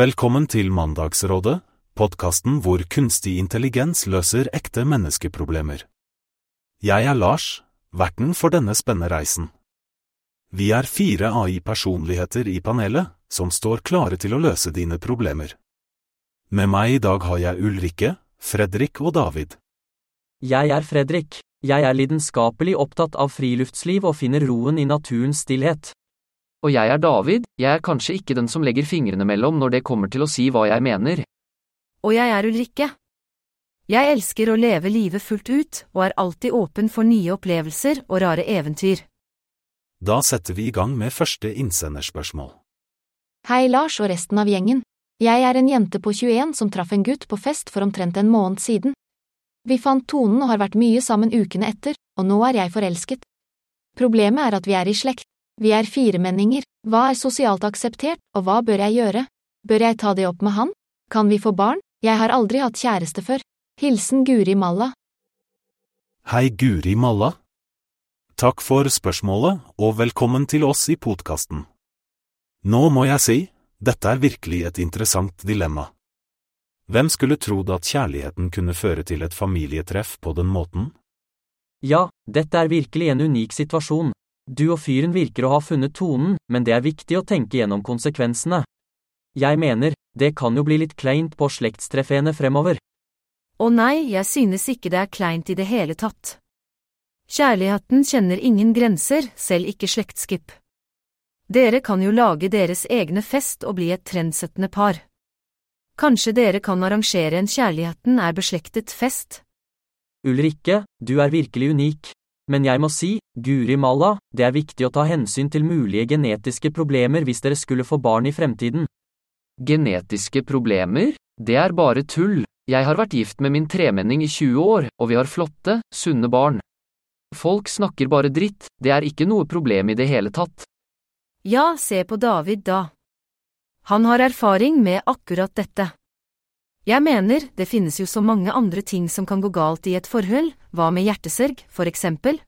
Velkommen til Mandagsrådet, podkasten hvor kunstig intelligens løser ekte menneskeproblemer. Jeg er Lars, verten for denne spennende reisen. Vi er fire AI-personligheter i panelet, som står klare til å løse dine problemer. Med meg i dag har jeg Ulrikke, Fredrik og David. Jeg er Fredrik. Jeg er lidenskapelig opptatt av friluftsliv og finner roen i naturens stillhet. Og jeg er David, jeg er kanskje ikke den som legger fingrene mellom når det kommer til å si hva jeg mener. Og jeg er Ulrikke. Jeg elsker å leve livet fullt ut og er alltid åpen for nye opplevelser og rare eventyr. Da setter vi i gang med første innsenderspørsmål. Hei Lars og resten av gjengen. Jeg er en jente på 21 som traff en gutt på fest for omtrent en måned siden. Vi fant tonen og har vært mye sammen ukene etter, og nå er jeg forelsket. Problemet er at vi er i slekt. Vi er firemenninger. Hva er sosialt akseptert, og hva bør jeg gjøre? Bør jeg ta det opp med han? Kan vi få barn? Jeg har aldri hatt kjæreste før. Hilsen Guri Malla. Hei Guri Malla. Takk for spørsmålet, og velkommen til oss i podkasten. Nå må jeg si, dette er virkelig et interessant dilemma. Hvem skulle trodd at kjærligheten kunne føre til et familietreff på den måten? Ja, dette er virkelig en unik situasjon. Du og fyren virker å ha funnet tonen, men det er viktig å tenke gjennom konsekvensene. Jeg mener, det kan jo bli litt kleint på slektstreffene fremover. Å nei, jeg synes ikke det er kleint i det hele tatt. Kjærligheten kjenner ingen grenser, selv ikke slektskip. Dere kan jo lage deres egne fest og bli et trendsettende par. Kanskje dere kan arrangere en Kjærligheten er beslektet fest? Ulrikke, du er virkelig unik. Men jeg må si, Guri Malla, det er viktig å ta hensyn til mulige genetiske problemer hvis dere skulle få barn i fremtiden. Genetiske problemer? Det er bare tull. Jeg har vært gift med min tremenning i 20 år, og vi har flotte, sunne barn. Folk snakker bare dritt, det er ikke noe problem i det hele tatt. Ja, se på David da. Han har erfaring med akkurat dette. Jeg mener, det finnes jo så mange andre ting som kan gå galt i et forhold, hva med hjertesorg, for eksempel?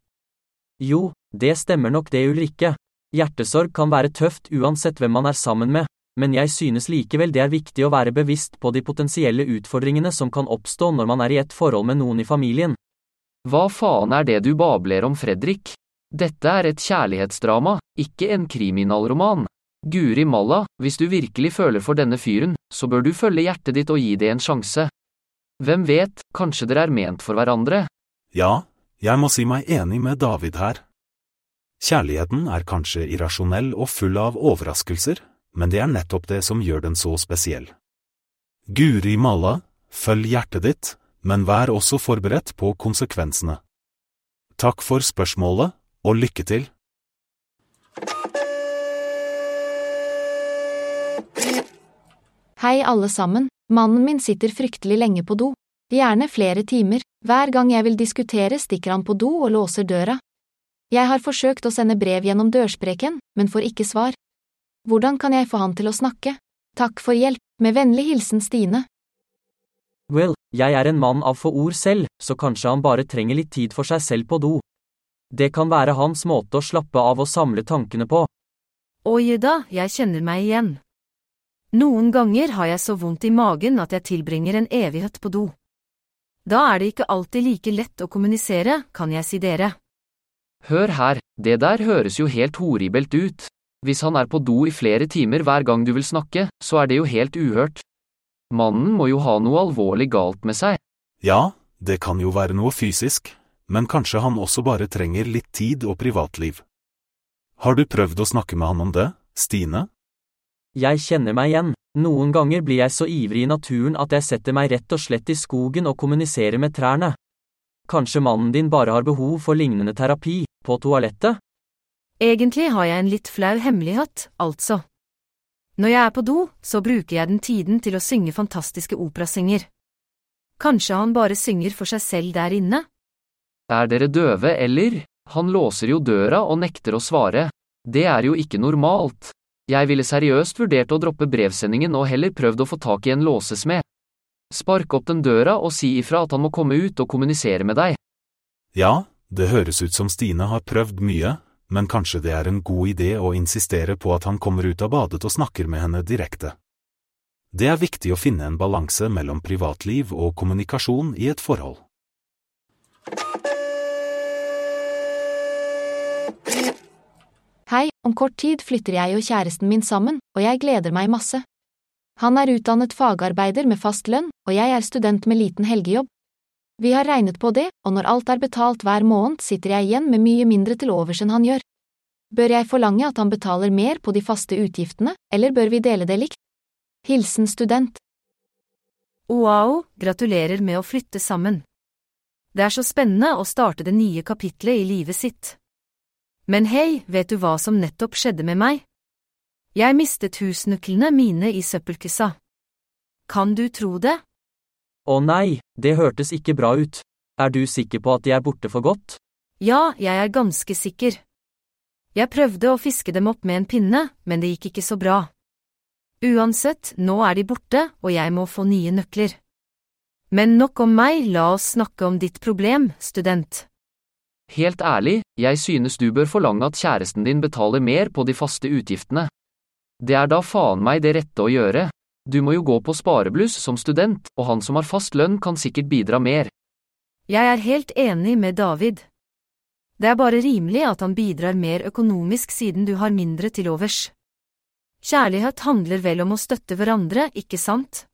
Jo, det stemmer nok det, Ulrikke. Hjertesorg kan være tøft uansett hvem man er sammen med, men jeg synes likevel det er viktig å være bevisst på de potensielle utfordringene som kan oppstå når man er i et forhold med noen i familien. Hva faen er det du babler om, Fredrik? Dette er et kjærlighetsdrama, ikke en kriminalroman. Guri malla, hvis du virkelig føler for denne fyren, så bør du følge hjertet ditt og gi det en sjanse. Hvem vet, kanskje dere er ment for hverandre? Ja, jeg må si meg enig med David her. Kjærligheten er kanskje irrasjonell og full av overraskelser, men det er nettopp det som gjør den så spesiell. Guri malla, følg hjertet ditt, men vær også forberedt på konsekvensene. Takk for spørsmålet, og lykke til! Hei alle sammen, mannen min sitter fryktelig lenge på do. Gjerne flere timer, hver gang jeg vil diskutere stikker han på do og låser døra. Jeg har forsøkt å sende brev gjennom dørspreken, men får ikke svar. Hvordan kan jeg få han til å snakke? Takk for hjelp, med vennlig hilsen Stine. Well, jeg er en mann av få ord selv, så kanskje han bare trenger litt tid for seg selv på do. Det kan være hans måte å slappe av og samle tankene på. Oi da, jeg kjenner meg igjen. Noen ganger har jeg så vondt i magen at jeg tilbringer en evighet på do. Da er det ikke alltid like lett å kommunisere, kan jeg si dere. Hør her, det der høres jo helt horribelt ut. Hvis han er på do i flere timer hver gang du vil snakke, så er det jo helt uhørt. Mannen må jo ha noe alvorlig galt med seg. Ja, det kan jo være noe fysisk, men kanskje han også bare trenger litt tid og privatliv. Har du prøvd å snakke med han om det, Stine? Jeg kjenner meg igjen, noen ganger blir jeg så ivrig i naturen at jeg setter meg rett og slett i skogen og kommuniserer med trærne. Kanskje mannen din bare har behov for lignende terapi, på toalettet? Egentlig har jeg en litt flau hemmelighet, altså. Når jeg er på do, så bruker jeg den tiden til å synge fantastiske operasanger. Kanskje han bare synger for seg selv der inne? Er dere døve, eller? Han låser jo døra og nekter å svare. Det er jo ikke normalt. Jeg ville seriøst vurdert å droppe brevsendingen og heller prøvd å få tak i en låsesmed. Spark opp den døra og si ifra at han må komme ut og kommunisere med deg. Ja, det høres ut som Stine har prøvd mye, men kanskje det er en god idé å insistere på at han kommer ut av badet og snakker med henne direkte. Det er viktig å finne en balanse mellom privatliv og kommunikasjon i et forhold. Hei, om kort tid flytter jeg og kjæresten min sammen, og jeg gleder meg masse. Han er utdannet fagarbeider med fast lønn, og jeg er student med liten helgejobb. Vi har regnet på det, og når alt er betalt hver måned, sitter jeg igjen med mye mindre til overs enn han gjør. Bør jeg forlange at han betaler mer på de faste utgiftene, eller bør vi dele det likt? Hilsen student. Wow, gratulerer med å flytte sammen. Det er så spennende å starte det nye kapitlet i livet sitt. Men hei, vet du hva som nettopp skjedde med meg? Jeg mistet husnøklene mine i søppelkassa. Kan du tro det? Å nei, det hørtes ikke bra ut. Er du sikker på at de er borte for godt? Ja, jeg er ganske sikker. Jeg prøvde å fiske dem opp med en pinne, men det gikk ikke så bra. Uansett, nå er de borte, og jeg må få nye nøkler. Men nok om meg, la oss snakke om ditt problem, student. Helt ærlig, jeg synes du bør forlange at kjæresten din betaler mer på de faste utgiftene. Det er da faen meg det rette å gjøre. Du må jo gå på sparebluss som student, og han som har fast lønn kan sikkert bidra mer. Jeg er helt enig med David. Det er bare rimelig at han bidrar mer økonomisk siden du har mindre til overs. Kjærlighet handler vel om å støtte hverandre, ikke sant?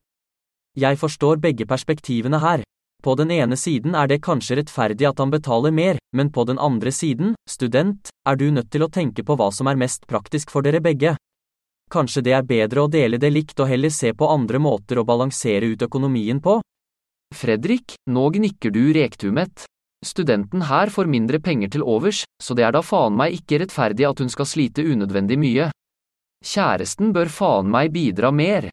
Jeg forstår begge perspektivene her. På den ene siden er det kanskje rettferdig at han betaler mer, men på den andre siden, student, er du nødt til å tenke på hva som er mest praktisk for dere begge. Kanskje det er bedre å dele det likt og heller se på andre måter å balansere ut økonomien på? Fredrik, nå gnikker du rektumet. Studenten her får mindre penger til overs, så det er da faen meg ikke rettferdig at hun skal slite unødvendig mye. Kjæresten bør faen meg bidra mer.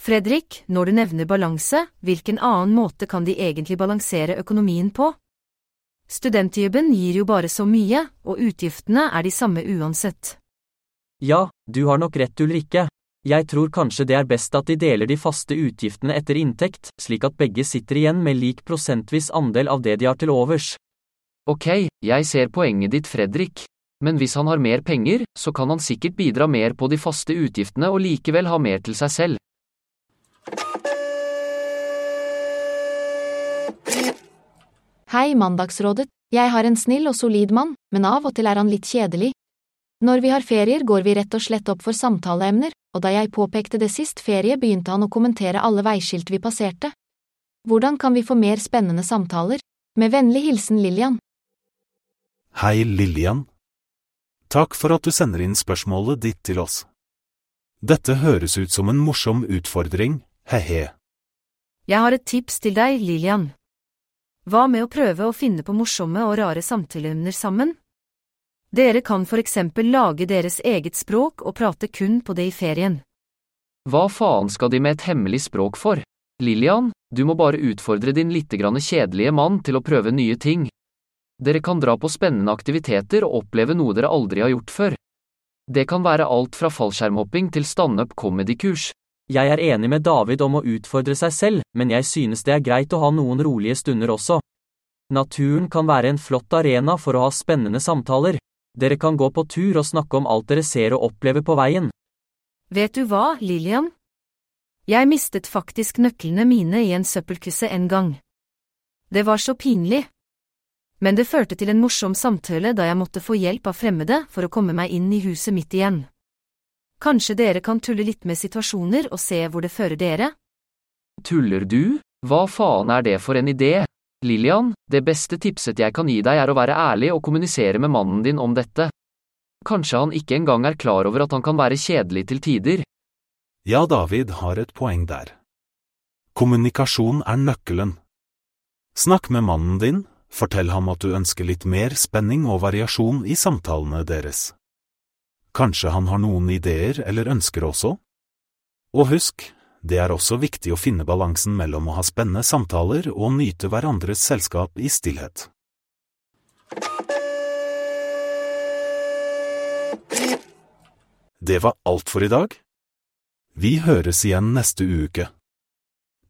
Fredrik, når du nevner balanse, hvilken annen måte kan de egentlig balansere økonomien på? Studentjobben gir jo bare så mye, og utgiftene er de samme uansett. Ja, du har nok rett Ulrikke. Jeg tror kanskje det er best at de deler de faste utgiftene etter inntekt, slik at begge sitter igjen med lik prosentvis andel av det de har til overs. Ok, jeg ser poenget ditt, Fredrik. Men hvis han har mer penger, så kan han sikkert bidra mer på de faste utgiftene og likevel ha mer til seg selv. Hei, Mandagsrådet. Jeg har en snill og solid mann, men av og til er han litt kjedelig. Når vi har ferier går vi rett og slett opp for samtaleemner, og da jeg påpekte det sist ferie begynte han å kommentere alle veiskilt vi passerte. Hvordan kan vi få mer spennende samtaler? Med vennlig hilsen Lillian. Hei, Lillian. Takk for at du sender inn spørsmålet ditt til oss. Dette høres ut som en morsom utfordring, he-he. Jeg har et tips til deg, Lillian. Hva med å prøve å finne på morsomme og rare samtaleemner sammen? Dere kan for eksempel lage deres eget språk og prate kun på det i ferien. Hva faen skal de med et hemmelig språk for? Lillian, du må bare utfordre din litt kjedelige mann til å prøve nye ting. Dere kan dra på spennende aktiviteter og oppleve noe dere aldri har gjort før. Det kan være alt fra fallskjermhopping til standup comedy-kurs. Jeg er enig med David om å utfordre seg selv, men jeg synes det er greit å ha noen rolige stunder også. Naturen kan være en flott arena for å ha spennende samtaler. Dere kan gå på tur og snakke om alt dere ser og opplever på veien. Vet du hva, Lillian? Jeg mistet faktisk nøklene mine i en søppelkusse en gang. Det var så pinlig. Men det førte til en morsom samtale da jeg måtte få hjelp av fremmede for å komme meg inn i huset mitt igjen. Kanskje dere kan tulle litt med situasjoner og se hvor det fører dere? Tuller du? Hva faen er det for en idé? Lillian, det beste tipset jeg kan gi deg er å være ærlig og kommunisere med mannen din om dette. Kanskje han ikke engang er klar over at han kan være kjedelig til tider. Ja, David har et poeng der. Kommunikasjon er nøkkelen. Snakk med mannen din, fortell ham at du ønsker litt mer spenning og variasjon i samtalene deres. Kanskje han har noen ideer eller ønsker også? Og husk, det er også viktig å finne balansen mellom å ha spennende samtaler og nyte hverandres selskap i stillhet. Det var alt for i dag. Vi høres igjen neste uke.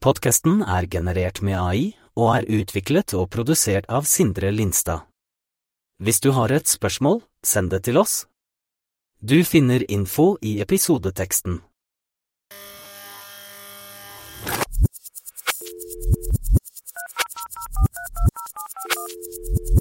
Podkasten er generert med AI og er utviklet og produsert av Sindre Lindstad. Hvis du har et spørsmål, send det til oss du finner info i episodeteksten.